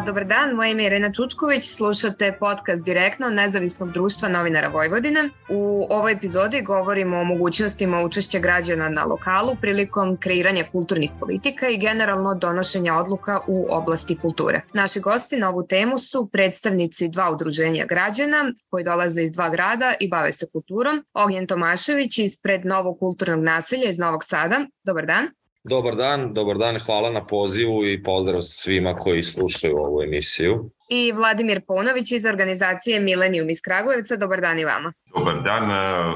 Dobar dan, moje ime je Irena Čučković, slušate podcast direktno Nezavisnog društva novinara Vojvodine. U ovoj epizodi govorimo o mogućnostima učešća građana na lokalu prilikom kreiranja kulturnih politika i generalno donošenja odluka u oblasti kulture. Naši gosti na ovu temu su predstavnici dva udruženja građana koji dolaze iz dva grada i bave se kulturom. Ognjen Tomašević ispred Novog kulturnog naselja iz Novog Sada. Dobar dan. Dobar dan, dobar dan, hvala na pozivu i pozdrav svima koji slušaju ovu emisiju. I Vladimir Ponović iz organizacije Millennium iz Kragujevca, dobar dan i vama. Dobar dan,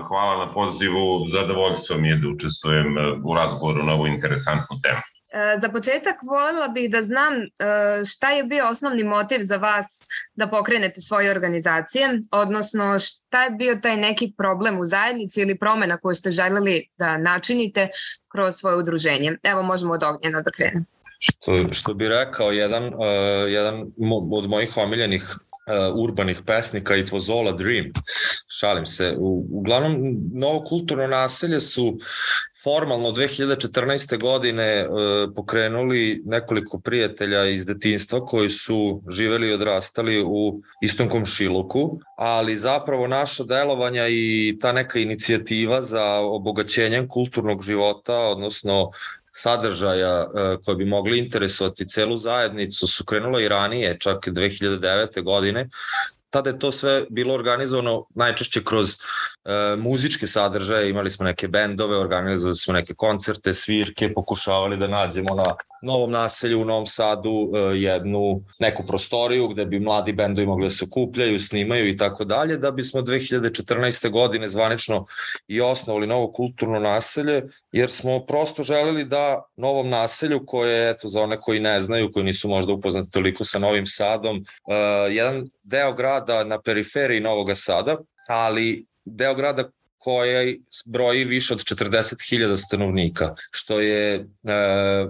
hvala na pozivu, zadovoljstvo mi je da učestvujem u razgovoru na ovu interesantnu temu. E, za početak voljela bih da znam e, šta je bio osnovni motiv za vas da pokrenete svoje organizacije, odnosno šta je bio taj neki problem u zajednici ili promena koju ste želeli da načinite kroz svoje udruženje. Evo možemo od Ognjena da krenemo. Što, što bi rekao jedan, uh, jedan od mojih omiljenih uh, urbanih pesnika It was dream. Šalim se. U, uglavnom, novo kulturno naselje su formalno 2014. godine e, pokrenuli nekoliko prijatelja iz detinstva koji su živeli i odrastali u istom komšiluku, ali zapravo naša delovanja i ta neka inicijativa za obogaćenjem kulturnog života, odnosno sadržaja e, koje bi mogli interesovati celu zajednicu su krenula i ranije, čak 2009. godine, tada je to sve bilo organizovano najčešće kroz e, muzičke sadržaje, imali smo neke bendove, organizovali smo neke koncerte, svirke, pokušavali da nađemo na novom naselju u Novom Sadu e, jednu neku prostoriju gde bi mladi bendovi mogli da se okupljaju, snimaju i tako dalje, da bismo 2014. godine zvanično i osnovali novo kulturno naselje, jer smo prosto želeli da novom naselju koje, eto, za one koji ne znaju, koji nisu možda upoznati toliko sa Novim Sadom, uh, jedan deo grada na periferiji Novog Sada, ali deo grada koja broji više od 40.000 stanovnika, što je e,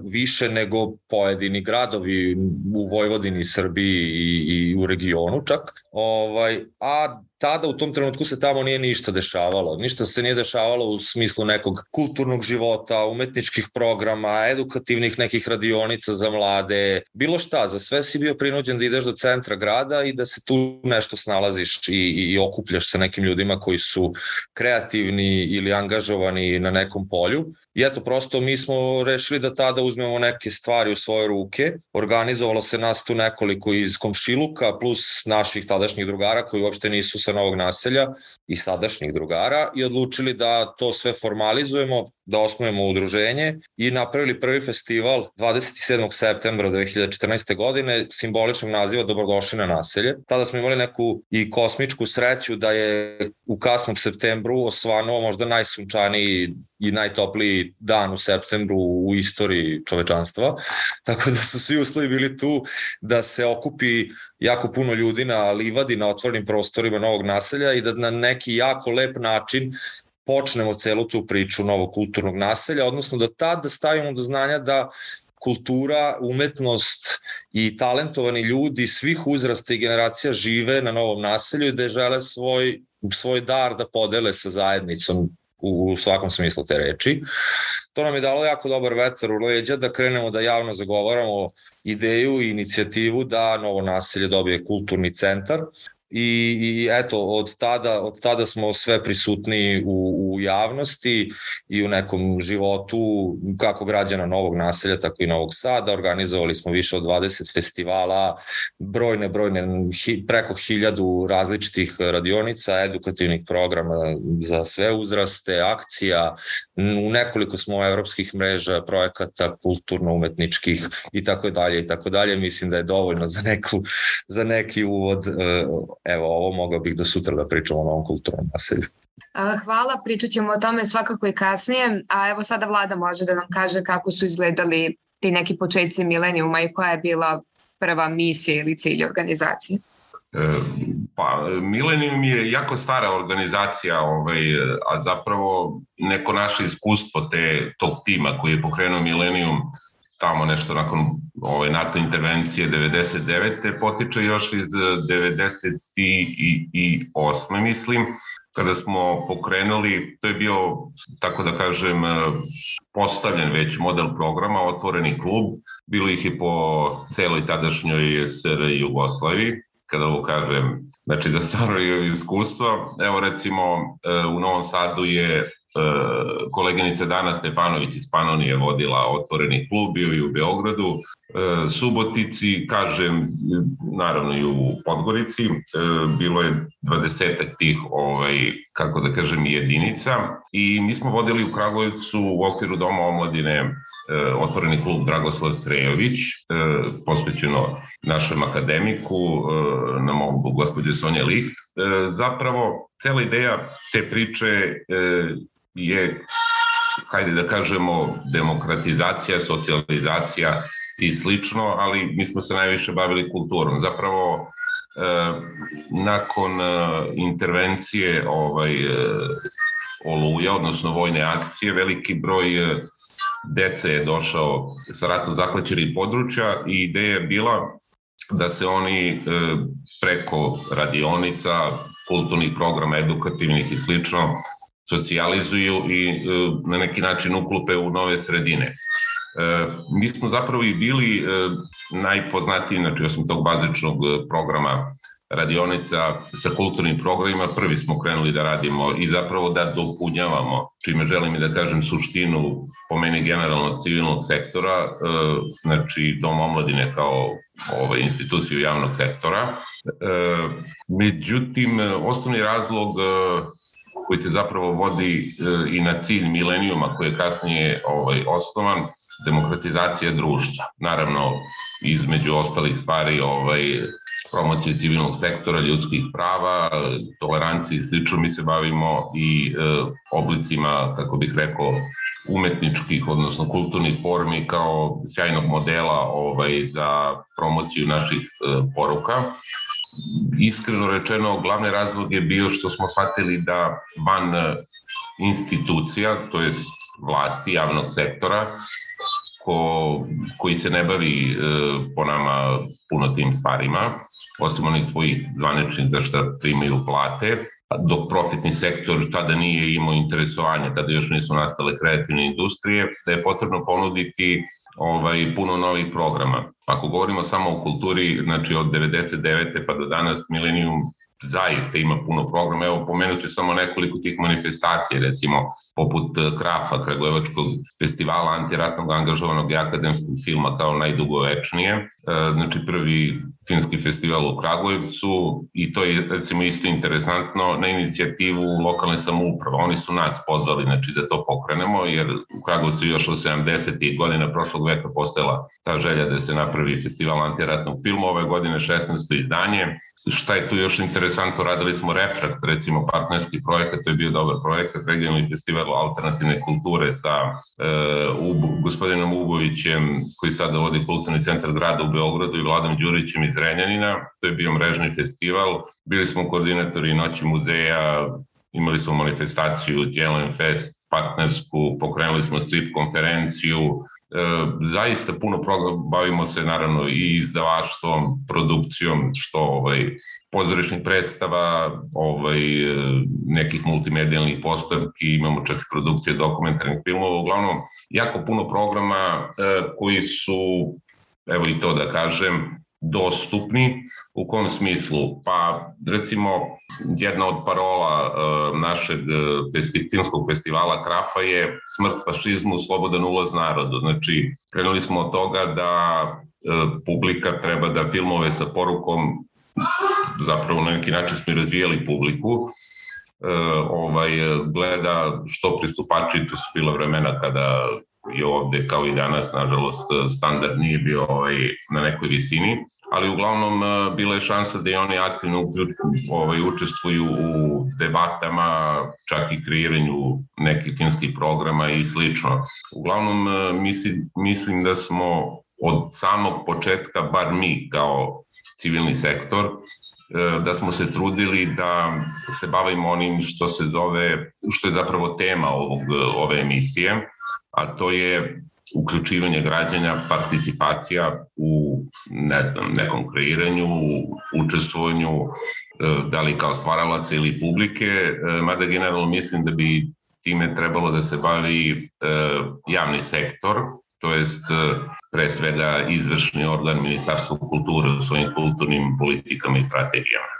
više nego pojedini gradovi u Vojvodini, Srbiji i, i u regionu čak. Ovaj, a tada u tom trenutku se tamo nije ništa dešavalo. Ništa se nije dešavalo u smislu nekog kulturnog života, umetničkih programa, edukativnih nekih radionica za mlade, bilo šta, za sve si bio prinuđen da ideš do centra grada i da se tu nešto snalaziš i, i, i okupljaš sa nekim ljudima koji su kreativni ili angažovani na nekom polju. I eto, prosto mi smo rešili da tada uzmemo neke stvari u svoje ruke. Organizovalo se nas tu nekoliko iz komšiluka plus naših tadašnjih drugara koji uopšte nisu sa novog naselja i sadašnjih drugara i odlučili da to sve formalizujemo, da osnujemo udruženje i napravili prvi festival 27. septembra 2014. godine simboličnog naziva Dobrodošli na naselje. Tada smo imali neku i kosmičku sreću da je u kasnom septembru osvanuo možda najsunčaniji i najtopliji dan u septembru u istoriji čovečanstva. Tako da su svi uslovi bili tu da se okupi jako puno ljudi na livadi, na otvornim prostorima novog naselja i da na neki jako lep način počnemo celu tu priču novog kulturnog naselja, odnosno da tada stavimo do znanja da kultura, umetnost i talentovani ljudi svih uzrasta i generacija žive na novom naselju i da žele svoj, svoj dar da podele sa zajednicom u, u svakom smislu te reči. To nam je dalo jako dobar vetar u leđa da krenemo da javno zagovaramo ideju i inicijativu da novo naselje dobije kulturni centar i, i eto, od tada, od tada smo sve prisutni u, u javnosti i u nekom životu kako građana Novog naselja, tako i Novog Sada. Organizovali smo više od 20 festivala, brojne, brojne, hi, preko hiljadu različitih radionica, edukativnih programa za sve uzraste, akcija, u nekoliko smo evropskih mreža, projekata kulturno-umetničkih i tako dalje i tako dalje. Mislim da je dovoljno za, neku, za neki uvod evo, ovo mogao bih do sutra da pričamo o novom kulturnom naselju. Hvala, pričat ćemo o tome svakako i kasnije, a evo sada vlada može da nam kaže kako su izgledali ti neki početci milenijuma i koja je bila prva misija ili cilj organizacije. E, pa, Millennium je jako stara organizacija, ovaj, a zapravo neko naše iskustvo te, tog tima koji je pokrenuo Millennium tamo nešto nakon ove NATO intervencije 99. potiče još iz 98. mislim. kada smo pokrenuli, to je bio, tako da kažem, postavljen već model programa, otvoreni klub, bilo ih je po celoj tadašnjoj SR Jugoslaviji, kada ovo kažem, znači da stvarno je iskustvo. Evo recimo u Novom Sadu je koleginica Dana Stefanović iz Panonije vodila otvoreni klub, bio i u Beogradu, e, Subotici, kažem, naravno i u Podgorici, e, bilo je dvadesetak tih, ovaj, kako da kažem, jedinica i mi smo vodili u Kragujevcu u okviru Doma omladine otvoreni klub Dragoslav Srejović, posvećeno našem akademiku, na mogu gospođe Sonja Licht. Zapravo, cela ideja te priče je, hajde da kažemo, demokratizacija, socijalizacija i slično, ali mi smo se najviše bavili kulturom. Zapravo, e, nakon e, intervencije ovaj, e, Oluja, odnosno vojne akcije, veliki broj e, dece je došao sa ratom zahvaćenih područja i ideja je bila da se oni e, preko radionica, kulturnih programa, edukativnih i slično, socijalizuju i e, na neki način uklupe u nove sredine. E, mi smo zapravo i bili e, najpoznatiji, znači osim tog bazičnog programa radionica sa kulturnim programima, prvi smo krenuli da radimo i zapravo da dopunjavamo, čime želim i da kažem suštinu po meni generalno civilnog sektora, znači Dom omladine kao ovaj, instituciju javnog sektora. Međutim, osnovni razlog koji se zapravo vodi e, i na cilj milenijuma koji je kasnije ovaj, osnovan, demokratizacija društva. Naravno, između ostalih stvari ovaj, promocije civilnog sektora, ljudskih prava, tolerancije i slično, mi se bavimo i e, oblicima, kako bih rekao, umetničkih, odnosno kulturnih formi kao sjajnog modela ovaj, za promociju naših e, poruka iskreno rečeno, glavni razlog je bio što smo shvatili da van e, institucija, to je vlasti javnog sektora, ko, koji se ne bavi e, po nama puno tim stvarima, osim onih svojih zvaničnih za šta primaju plate, dok profitni sektor tada nije imao interesovanje, tada još nisu nastale kreativne industrije, da je potrebno ponuditi ovaj, puno novih programa. Ako govorimo samo o kulturi, znači od 99. pa do danas Millennium zaista ima puno programa. Evo, pomenut ću samo nekoliko tih manifestacija, recimo poput eh, Krafa, Kragujevačkog festivala antiratnog angažovanog i akademskog filma kao najdugovečnije. Eh, znači, prvi filmski festival u Kragujevcu i to je recimo isto interesantno na inicijativu lokalne samouprave. Oni su nas pozvali znači, da to pokrenemo jer u Kragujevcu još od 70. godina prošlog veka postojala ta želja da se napravi festival antiratnog filma. Ove godine 16. izdanje. Šta je tu još interesantno? Radili smo Refrakt, recimo partnerski projekat, to je bio dobar projekat, regionalni festival alternativne kulture sa uh, Ub, gospodinom Ubovićem koji sada vodi kulturni centar grada u Beogradu i Vladom Đurićem iz Renjanina, to je bio mrežni festival, bili smo koordinatori Noći muzeja, imali smo manifestaciju Jelen Fest, partnersku, pokrenuli smo strip konferenciju, e, zaista puno bavimo se naravno i izdavaštvom, produkcijom, što ovaj, pozorišnih predstava, ovaj, nekih multimedijalnih postavki, imamo čak i produkcije dokumentarnih filmova, uglavnom jako puno programa e, koji su, evo i to da kažem, dostupni. U kom smislu? Pa recimo jedna od parola uh, našeg filmskog festivala Krafa je smrt fašizmu, slobodan ulaz narodu. Znači, krenuli smo od toga da uh, publika treba da filmove sa porukom zapravo na neki način smo i razvijali publiku, uh, ovaj, gleda što pristupači, to su bila vremena kada i ovde kao i danas, nažalost, standard nije bio ovaj, na nekoj visini, ali uglavnom e, bila je šansa da i oni aktivno ovaj, učestvuju u debatama, čak i kreiranju nekih filmskih programa i slično. Uglavnom, e, mislim, mislim da smo od samog početka, bar mi kao civilni sektor, da smo se trudili da se bavimo onim što se zove, što je zapravo tema ovog, ove emisije, a to je uključivanje građanja, participacija u, ne znam, nekom kreiranju, učestvovanju da li kao stvaralaca ili publike, mada generalno mislim da bi time trebalo da se bavi javni sektor, to jest pre svega izvršni organ Ministarstva kulture u svojim kulturnim politikama i strategijama.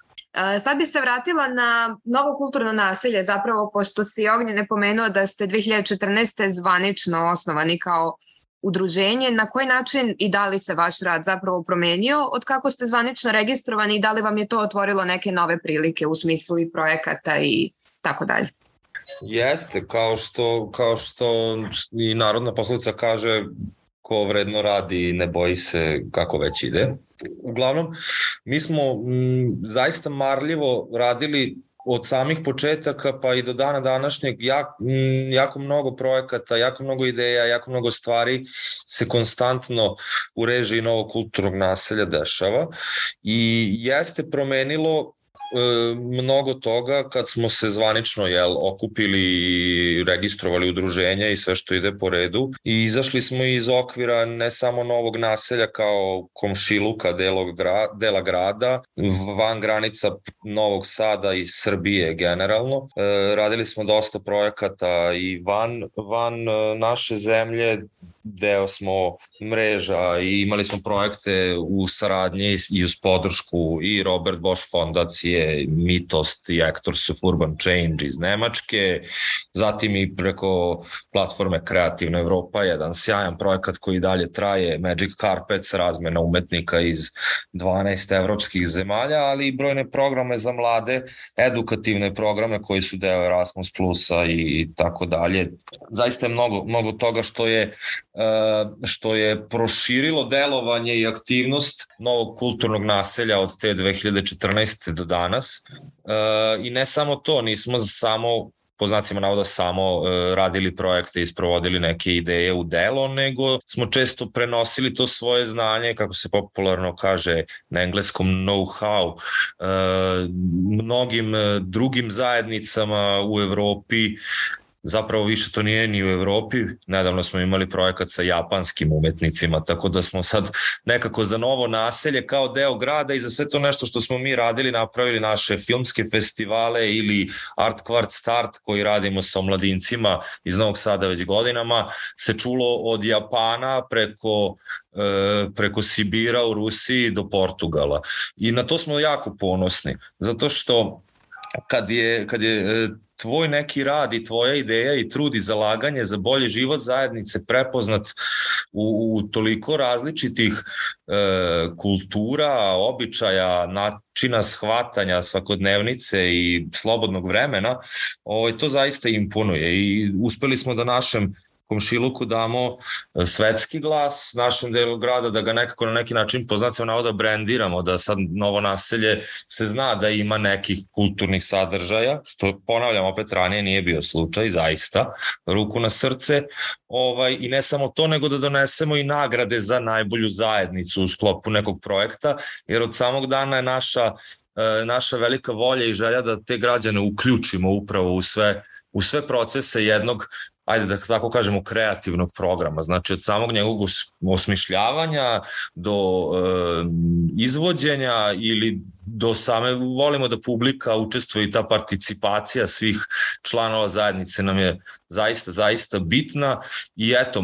Sad bi se vratila na novo kulturno naselje, zapravo pošto si Ognjene pomenuo da ste 2014. zvanično osnovani kao udruženje, na koji način i da li se vaš rad zapravo promenio od kako ste zvanično registrovani i da li vam je to otvorilo neke nove prilike u smislu i projekata i tako dalje? Jeste, kao što, kao što i narodna poslovica kaže, ko vredno radi ne boji se kako već ide. Uglavnom, mi smo m, zaista marljivo radili od samih početaka pa i do dana današnjeg jak, m, jako mnogo projekata, jako mnogo ideja, jako mnogo stvari se konstantno u režiji novog kulturnog naselja dešava i jeste promenilo mnogo toga kad smo se zvanično jel, okupili i registrovali udruženja i sve što ide po redu i izašli smo iz okvira ne samo novog naselja kao komšiluka delog gra, dela grada, van granica Novog Sada i Srbije generalno. E, radili smo dosta projekata i van, van e, naše zemlje, deo smo mreža i imali smo projekte u saradnji i uz podršku i Robert Bosch fondacije, Mitost i Actors of Urban Change iz Nemačke, zatim i preko platforme Kreativna Evropa, jedan sjajan projekat koji dalje traje, Magic Carpets, razmena umetnika iz 12 evropskih zemalja, ali i brojne programe za mlade, edukativne programe koji su deo Erasmus Plusa i tako dalje. Zaista je mnogo, mnogo toga što je što je proširilo delovanje i aktivnost novog kulturnog naselja od te 2014. do danas. Eh, I ne samo to, nismo samo po znacima navoda samo e, radili projekte i sprovodili neke ideje u delo, nego smo često prenosili to svoje znanje, kako se popularno kaže na engleskom know-how, e, mnogim drugim zajednicama u Evropi zapravo više to nije ni u Evropi. Nedavno smo imali projekat sa japanskim umetnicima, tako da smo sad nekako za novo naselje kao deo grada i za sve to nešto što smo mi radili, napravili naše filmske festivale ili Art Quart Start koji radimo sa omladincima iz Novog Sada već godinama, se čulo od Japana preko e, preko Sibira u Rusiji do Portugala. I na to smo jako ponosni, zato što kad je, kad je e, tvoj neki rad i tvoja ideja i trud i zalaganje za bolji život zajednice prepoznat u, u toliko različitih e, kultura, običaja, načina shvatanja svakodnevnice i slobodnog vremena, ovaj, to zaista imponuje i uspeli smo da našem komšiluku damo e, svetski glas našem delu grada, da ga nekako na neki način po znacima navoda brendiramo, da sad novo naselje se zna da ima nekih kulturnih sadržaja, što ponavljam opet ranije nije bio slučaj, zaista, ruku na srce, ovaj, i ne samo to, nego da donesemo i nagrade za najbolju zajednicu u sklopu nekog projekta, jer od samog dana je naša, e, naša velika volja i želja da te građane uključimo upravo u sve u sve procese jednog ajde da tako kažemo, kreativnog programa. Znači od samog njegovog osmišljavanja do e, izvođenja ili do same, volimo da publika učestvuje i ta participacija svih članova zajednice nam je zaista, zaista bitna i eto,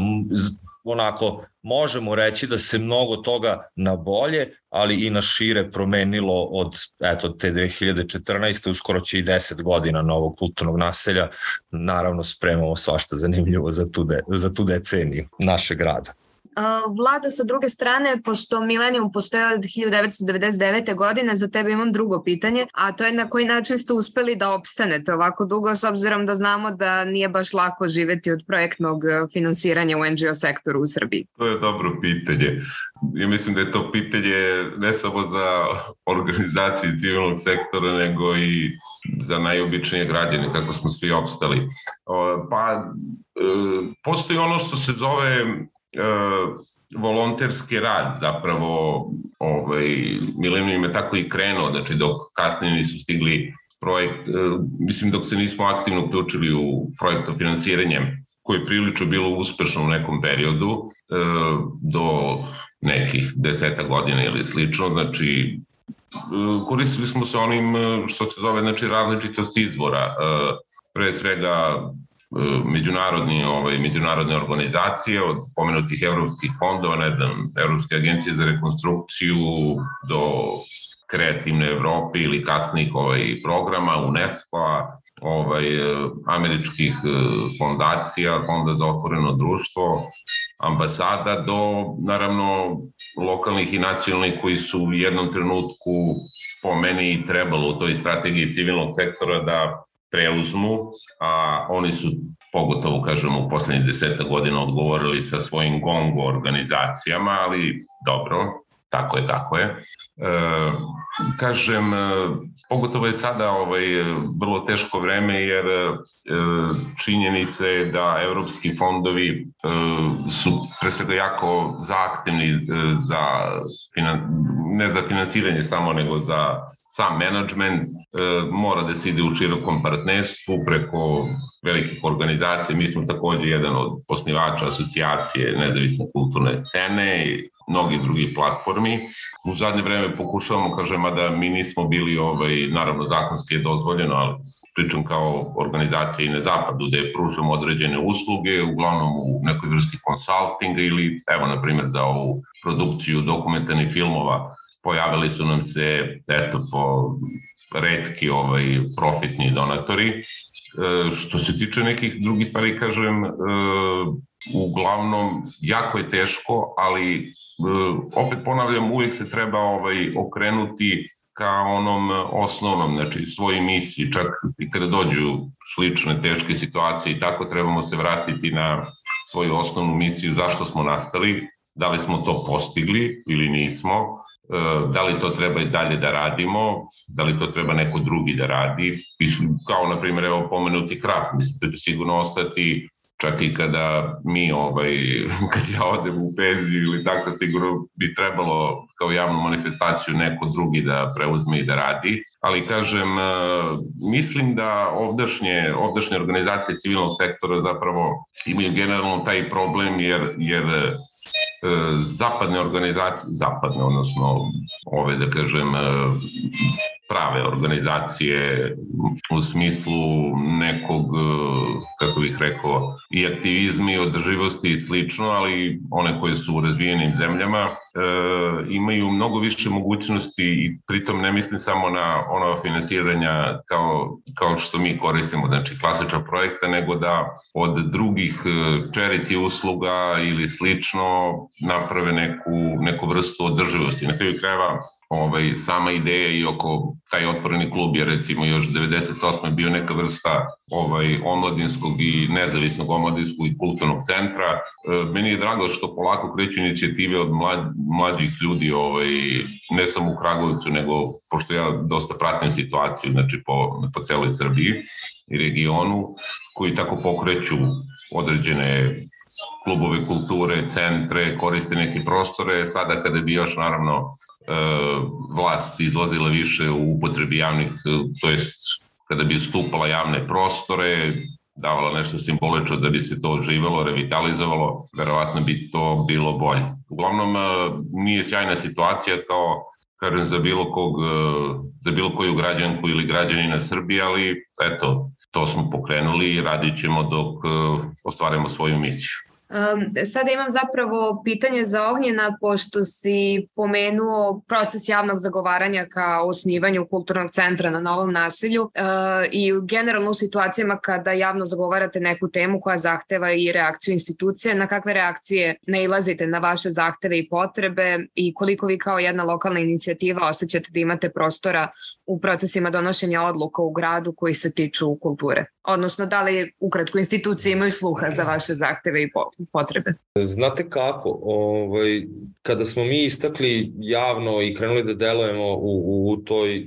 onako možemo reći da se mnogo toga na bolje, ali i na šire promenilo od eto, te 2014. uskoro će i 10 godina novog kulturnog naselja. Naravno spremamo svašta zanimljivo za tu, de, za tu deceniju našeg grada. Vlado, sa druge strane, pošto Millennium postoje od 1999. godine, za tebe imam drugo pitanje, a to je na koji način ste uspeli da opstanete ovako dugo, s obzirom da znamo da nije baš lako živeti od projektnog e, finansiranja u NGO sektoru u Srbiji? To je dobro pitanje. Ja mislim da je to pitanje ne samo za organizacije civilnog sektora, nego i za najobičnije građane, kako smo svi opstali. Pa, e, postoji ono što se zove volonterski rad zapravo ovaj, Milenijum je tako i krenuo, znači dok kasnije nisu stigli projekt, e, mislim dok se nismo aktivno uključili u projekto finansiranje koje je prilično bilo uspešno u nekom periodu e, do nekih deseta godina ili slično, znači koristili smo se onim što se zove znači različitost izvora. Pre svega međunarodni, ovaj, međunarodne organizacije od pomenutih evropskih fondova, ne znam, Evropske agencije za rekonstrukciju do kreativne Evrope ili kasnih ovaj, programa UNESCO-a, ovaj, američkih fondacija, Fonda za otvoreno društvo, ambasada do, naravno, lokalnih i nacionalnih koji su u jednom trenutku po meni trebalo u toj strategiji civilnog sektora da preuzmu, a oni su pogotovo, kažemo, u poslednjih deseta godina odgovorili sa svojim gongo organizacijama, ali dobro, tako je kako je. E, kažem, e, pogotovo je sada ovaj, vrlo teško vreme jer e, činjenica je da evropski fondovi e, su pre svega jako zaaktivni e, za, ne za finansiranje samo, nego za sam management e, mora da se ide u širokom partnerstvu preko velikih organizacija. Mi smo takođe jedan od osnivača asocijacije nezavisne kulturne scene i mnogi drugi platformi. U zadnje vreme pokušavamo, kažem, da mi nismo bili, ovaj, naravno zakonski je dozvoljeno, ali pričam kao organizacija i na zapadu, da je pružamo određene usluge, uglavnom u nekoj vrsti konsultinga ili, evo, na primjer, za ovu produkciju dokumentarnih filmova pojavili su nam se, eto, po redki ovaj, profitni donatori. E, što se tiče nekih drugih stvari, kažem, e, uglavnom jako je teško, ali e, opet ponavljam, uvijek se treba ovaj okrenuti ka onom osnovnom, znači svoj misiji, čak i kada dođu slične teške situacije i tako trebamo se vratiti na svoju osnovnu misiju, zašto smo nastali, da li smo to postigli ili nismo, da li to treba i dalje da radimo, da li to treba neko drugi da radi, kao na primjer evo pomenuti kraft, mislim da će sigurno ostati čak i kada mi, ovaj, kad ja odem u penziju ili tako, sigurno bi trebalo kao javnu manifestaciju neko drugi da preuzme i da radi. Ali kažem, e, mislim da ovdašnje, ovdašnje organizacije civilnog sektora zapravo imaju generalno taj problem jer, jer E, zapadne organizacije, zapadne, odnosno ove, da kažem, e, prave organizacije u smislu nekog, e, kako bih rekao, i aktivizmi, i održivosti i slično, ali one koje su u razvijenim zemljama e, imaju mnogo više mogućnosti i pritom ne mislim samo na ono finansiranja kao, kao što mi koristimo, znači klasična projekta, nego da od drugih charity usluga ili slično naprave neku, neku vrstu održivosti. Na kraju krajeva ovaj, sama ideja i oko taj otvoreni klub je recimo još 98. bio neka vrsta ovaj, omladinskog i nezavisnog omladinskog i kulturnog centra. E, meni je drago što polako kreću inicijative od mlad, mlađih ljudi, ovaj, ne samo u Kragovicu, nego pošto ja dosta pratim situaciju znači po, po celoj Srbiji i regionu, koji tako pokreću određene klubove kulture, centre, koriste neke prostore. Sada kada bi još naravno e, vlast izlazila više u upotrebi javnih, e, to jest kada bi stupala javne prostore, davala nešto simbolično da bi se to oživelo, revitalizovalo, verovatno bi to bilo bolje. Uglavnom, e, nije sjajna situacija kao kažem, za bilo, kog, za bilo koju građanku ili građanina Srbije, ali eto, to smo pokrenuli i radit ćemo dok ostvarimo svoju misiju. Sada imam zapravo pitanje za Ognjena, pošto si pomenuo proces javnog zagovaranja ka osnivanju kulturnog centra na novom naselju i generalno u situacijama kada javno zagovarate neku temu koja zahteva i reakciju institucije, na kakve reakcije ne ilazite na vaše zahteve i potrebe i koliko vi kao jedna lokalna inicijativa osjećate da imate prostora u procesima donošenja odluka u gradu koji se tiču kulture? Odnosno, da li ukratko institucije imaju sluha za vaše zahteve i potrebe? Znate kako, ovaj, kada smo mi istakli javno i krenuli da delujemo u, u toj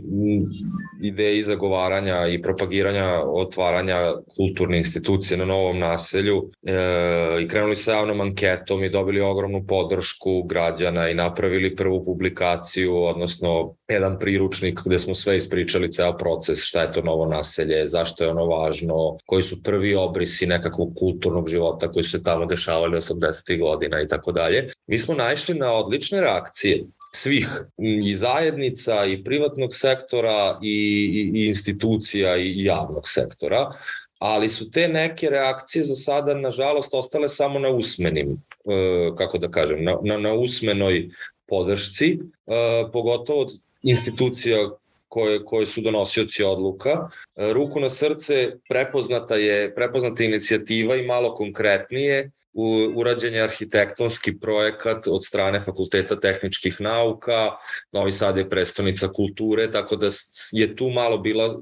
ideji zagovaranja i propagiranja otvaranja kulturne institucije na novom naselju e, i krenuli sa javnom anketom i dobili ogromnu podršku građana i napravili prvu publikaciju, odnosno jedan priručnik gde smo sve ispričali ceo proces, šta je to novo naselje, zašto je ono važno, koji su prvi obrisi nekakvog kulturnog života koji su se tamo dešavali 80. godina i tako dalje. Mi smo naišli na odlične reakcije svih i zajednica i privatnog sektora i, i, i institucija i javnog sektora ali su te neke reakcije za sada nažalost ostale samo na usmenim e, kako da kažem na, na, na usmenoj podršci e, pogotovo od institucija koje, koje su donosioci odluka. E, ruku na srce prepoznata je prepoznata inicijativa i malo konkretnije urađen je arhitektonski projekat od strane Fakulteta tehničkih nauka, Novi Sad je prestonica kulture, tako da je tu malo bila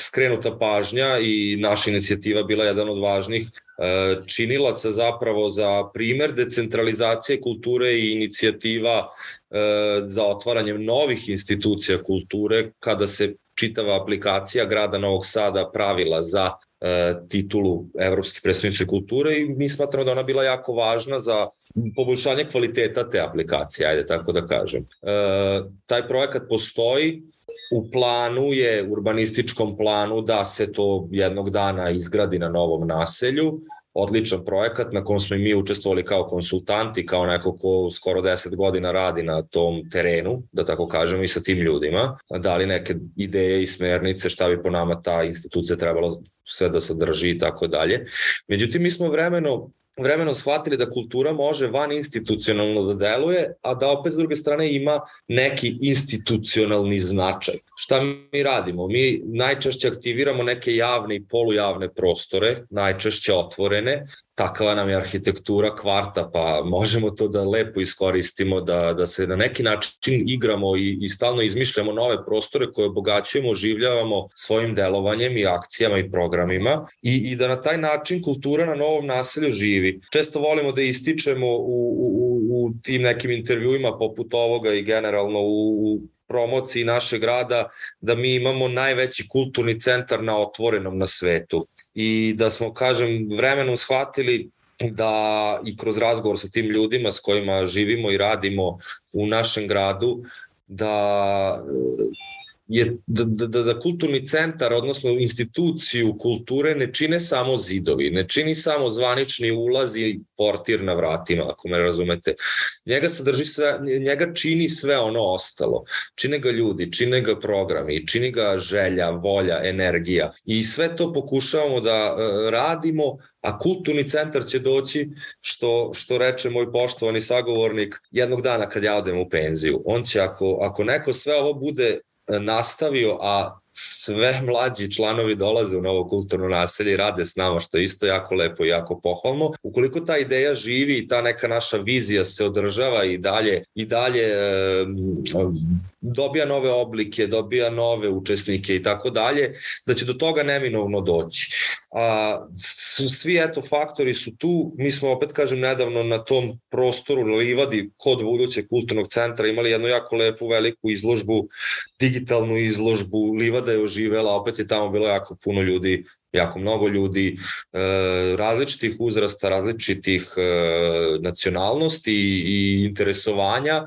skrenuta pažnja i naša inicijativa bila jedan od važnih e, činilaca zapravo za primer decentralizacije kulture i inicijativa e, za otvaranjem novih institucija kulture kada se čitava aplikacija grada Novog Sada pravila za titulu Evropske predstavnice kulture i mi smatramo da ona bila jako važna za poboljšanje kvaliteta te aplikacije, ajde tako da kažem. E, taj projekat postoji, u planu je, urbanističkom planu, da se to jednog dana izgradi na novom naselju, odličan projekat na kom smo i mi učestvovali kao konsultanti, kao neko ko skoro 10 godina radi na tom terenu, da tako kažemo, i sa tim ljudima, dali neke ideje i smernice šta bi po nama ta institucija trebalo sve da sadrži i tako dalje. Međutim, mi smo vremeno vremenom shvatili da kultura može van institucionalno da deluje, a da opet s druge strane ima neki institucionalni značaj. Šta mi radimo? Mi najčešće aktiviramo neke javne i polujavne prostore, najčešće otvorene, takva nam je arhitektura kvarta, pa možemo to da lepo iskoristimo, da, da se na neki način igramo i, i stalno izmišljamo nove prostore koje obogaćujemo, oživljavamo svojim delovanjem i akcijama i programima i, i da na taj način kultura na novom naselju živi. Često volimo da ističemo u, u, u tim nekim intervjuima poput ovoga i generalno u, u promociji našeg grada da mi imamo najveći kulturni centar na otvorenom na svetu. I da smo, kažem, vremenom shvatili da i kroz razgovor sa tim ljudima s kojima živimo i radimo u našem gradu, da je da, da, da, da kulturni centar, odnosno instituciju kulture ne čine samo zidovi, ne čini samo zvanični ulaz i portir na vratima, ako me razumete. Njega sadrži sve, njega čini sve ono ostalo. Čine ga ljudi, čine ga programi, čini ga želja, volja, energija. I sve to pokušavamo da e, radimo, a kulturni centar će doći, što, što reče moj poštovani sagovornik, jednog dana kad ja odem u penziju. On će, ako, ako neko sve ovo bude nastavio, a sve mlađi članovi dolaze u novo kulturno naselje i rade s nama, što je isto jako lepo i jako pohvalno. Ukoliko ta ideja živi i ta neka naša vizija se održava i dalje, i dalje dobija nove oblike, dobija nove učesnike i tako dalje, da će do toga neminovno doći. A, svi eto faktori su tu, mi smo opet kažem nedavno na tom prostoru Livadi kod budućeg kulturnog centra imali jednu jako lepu veliku izložbu, digitalnu izložbu, Livada je oživela, opet je tamo bilo jako puno ljudi jako mnogo ljudi e, različitih uzrasta, različitih e, nacionalnosti i interesovanja,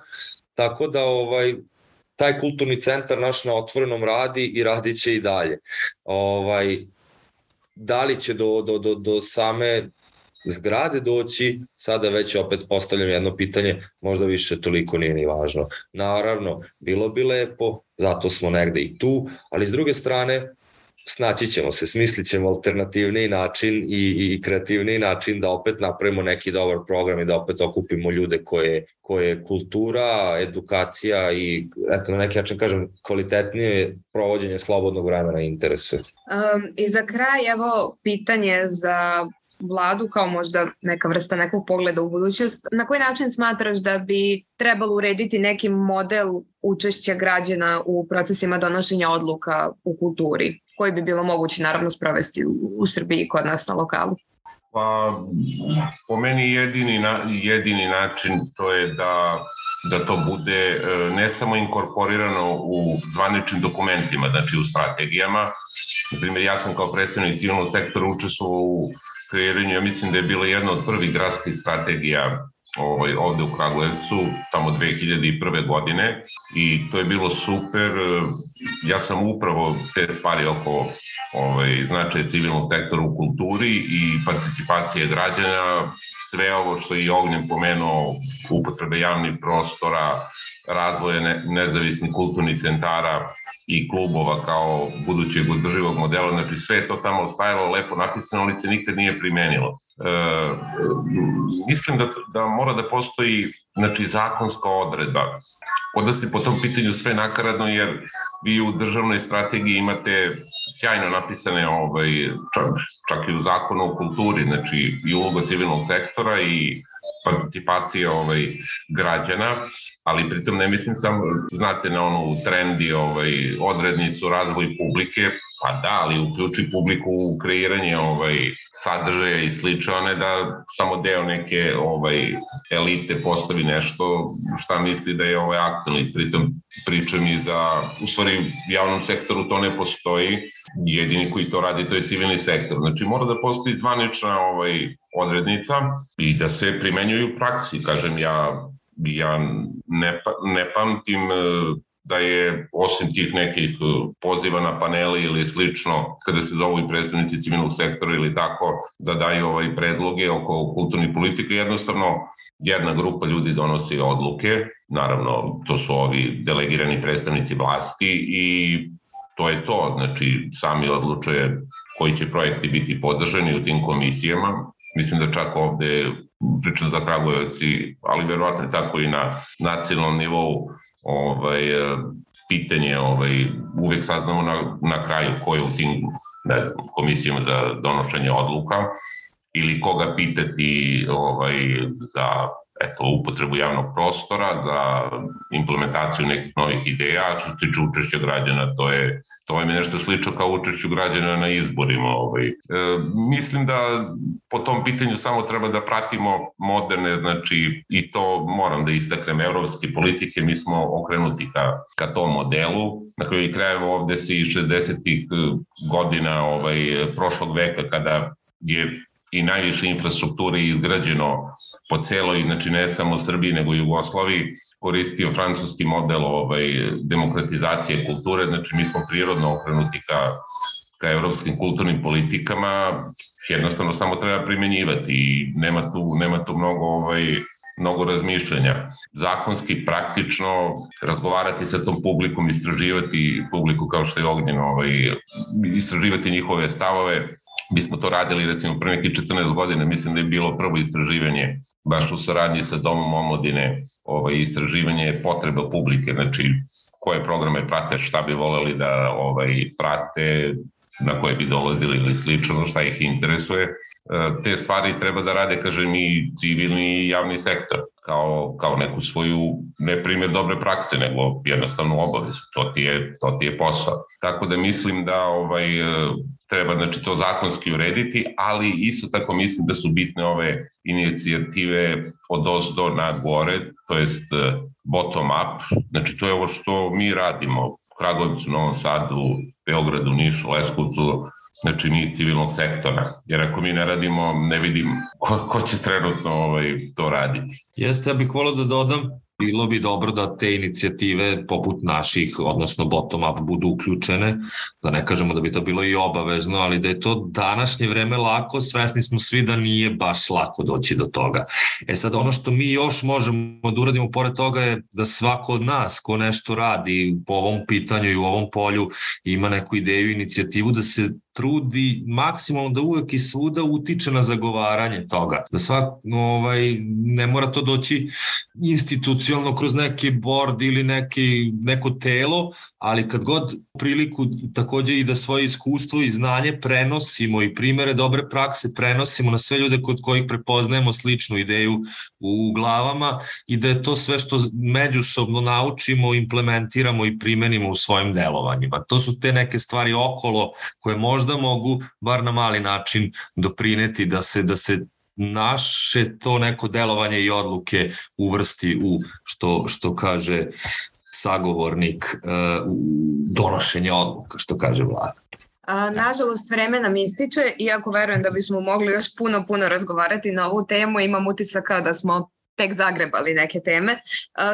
tako da ovaj taj kulturni centar naš na otvorenom radi i radit će i dalje. Ovaj, da li će do, do, do, do same zgrade doći, sada već opet postavljam jedno pitanje, možda više toliko nije ni važno. Naravno, bilo bi lepo, zato smo negde i tu, ali s druge strane, snaći ćemo se, smislit ćemo alternativni način i, i kreativni način da opet napravimo neki dobar program i da opet okupimo ljude koje, koje kultura, edukacija i eto na neki način kažem kvalitetnije provođenje slobodnog vremena interesuje. Um, I za kraj evo pitanje za vladu kao možda neka vrsta nekog pogleda u budućnost. Na koji način smatraš da bi trebalo urediti neki model učešća građana u procesima donošenja odluka u kulturi? Koji bi bilo moguće naravno sprovesti u, u Srbiji kod nas na lokalu? Pa, po meni jedini, na, jedini način to je da da to bude e, ne samo inkorporirano u zvaničnim dokumentima, znači u strategijama. Na primjer, ja sam kao predstavnik civilnog sektora učestvovao u kreiranju, ja mislim da je bila jedna od prvih gradskih strategija ovaj, ovde u Kragujevcu, tamo 2001. godine i to je bilo super. Ja sam upravo te stvari oko ovaj, značaja civilnog sektora u kulturi i participacije građana, sve ovo što je Ognjen pomenuo, upotrebe javnih prostora, razvoja ne, nezavisnih kulturnih centara i klubova kao budućeg održivog modela, znači sve je to tamo stajalo lepo napisano, ali se nikad nije primenilo. E, mislim da, da mora da postoji znači, zakonska odredba. Kod da se po tom pitanju sve nakaradno, jer vi u državnoj strategiji imate sjajno napisane ovaj, čak, čak i u zakonu o kulturi, znači i uloga civilnog sektora i participacije ovaj, građana, ali pritom ne mislim samo, znate, na onu trendi ovaj, odrednicu razvoj publike, pa da, ali uključi publiku u kreiranje ovaj, sadržaja i slično, a ne da samo deo neke ovaj, elite postavi nešto šta misli da je ovaj aktualno. Pritom pričam i za, u stvari, javnom sektoru to ne postoji, jedini koji to radi to je civilni sektor. Znači mora da postoji zvanična ovaj, odrednica i da se primenjuju praksi. Kažem, ja, ja ne, pa, ne pamtim da je osim tih nekih e, poziva na paneli ili slično, kada se zovu i predstavnici civilnog sektora ili tako, da daju ovaj predloge oko kulturnih politika, jednostavno jedna grupa ljudi donosi odluke, naravno to su ovi delegirani predstavnici vlasti i to je to, znači sami odlučuje koji će projekti biti podržani u tim komisijama. Mislim da čak ovde pričam za Kragujevac, ali verovatno tako i na nacionalnom nivou ovaj, e, pitanje, ovaj, uvek saznamo na, na kraju ko je u tim ne znam, komisijama za donošenje odluka ili koga pitati ovaj, za eto, upotrebu javnog prostora, za implementaciju nekih novih ideja, što se tiče učešća građana, to je to je nešto slično kao učešću građana na izborima. Ovaj. E, mislim da po tom pitanju samo treba da pratimo moderne, znači i to moram da istaknem, evropske politike, mi smo okrenuti ka, ka tom modelu. Na kraju krajeva ovde se i 60. godina ovaj, prošlog veka kada je i najviše infrastrukture izgrađeno po celoj, znači ne samo Srbiji nego i Jugoslaviji, koristio francuski model ovaj, demokratizacije kulture, znači mi smo prirodno okrenuti ka, ka evropskim kulturnim politikama, jednostavno samo treba primenjivati i nema tu, nema tu mnogo ovaj, mnogo razmišljanja. Zakonski, praktično, razgovarati sa tom publikom, istraživati publiku kao što je Ognjen, ovaj, istraživati njihove stavove, Mi smo to radili recimo pre nekih 14 godina, mislim da je bilo prvo istraživanje baš u saradnji sa Domom omladine, ovaj, istraživanje potreba publike, znači koje programe prate, šta bi voleli da ovaj, prate, na koje bi dolazili ili slično, šta ih interesuje. E, te stvari treba da rade, kažem, i civilni i javni sektor kao, kao neku svoju, ne primjer dobre prakse, nego jednostavno obavezu. To ti je, to ti je posao. Tako da mislim da ovaj, treba znači, to zakonski urediti, ali isto tako mislim da su bitne ove inicijative od ozdo na gore, to jest bottom up, znači to je ovo što mi radimo Kragovicu, Novom Sadu, Beogradu, Nišu, Leskovcu, znači mi civilnog sektora. Jer ako mi ne radimo, ne vidim ko, ko će trenutno ovaj, to raditi. Jeste, ja bih volio da dodam bilo bi dobro da te inicijative poput naših, odnosno bottom up, budu uključene, da ne kažemo da bi to bilo i obavezno, ali da je to današnje vreme lako, svesni smo svi da nije baš lako doći do toga. E sad ono što mi još možemo da uradimo pored toga je da svako od nas ko nešto radi po ovom pitanju i u ovom polju ima neku ideju, inicijativu da se trudi maksimalno da uvek i svuda utiče na zagovaranje toga. Da svak, ovaj, ne mora to doći institucionalno kroz neki board ili neki, neko telo, ali kad god priliku takođe i da svoje iskustvo i znanje prenosimo i primere dobre prakse prenosimo na sve ljude kod kojih prepoznajemo sličnu ideju u glavama i da je to sve što međusobno naučimo, implementiramo i primenimo u svojim delovanjima. To su te neke stvari okolo koje možda mogu bar na mali način doprineti da se da se naše to neko delovanje i odluke uvrsti u što što kaže sagovornik uh, donošenja odluka, što kaže vlada. A, nažalost, vreme nam ističe, iako verujem da bismo mogli još puno, puno razgovarati na ovu temu, imam utisak kao da smo tek zagrebali neke teme.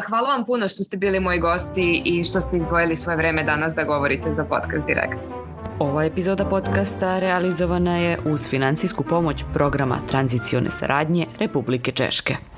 Hvala vam puno što ste bili moji gosti i što ste izdvojili svoje vreme danas da govorite za podcast Direkt. Ova epizoda podcasta realizovana je uz financijsku pomoć programa tranzicione saradnje Republike Češke.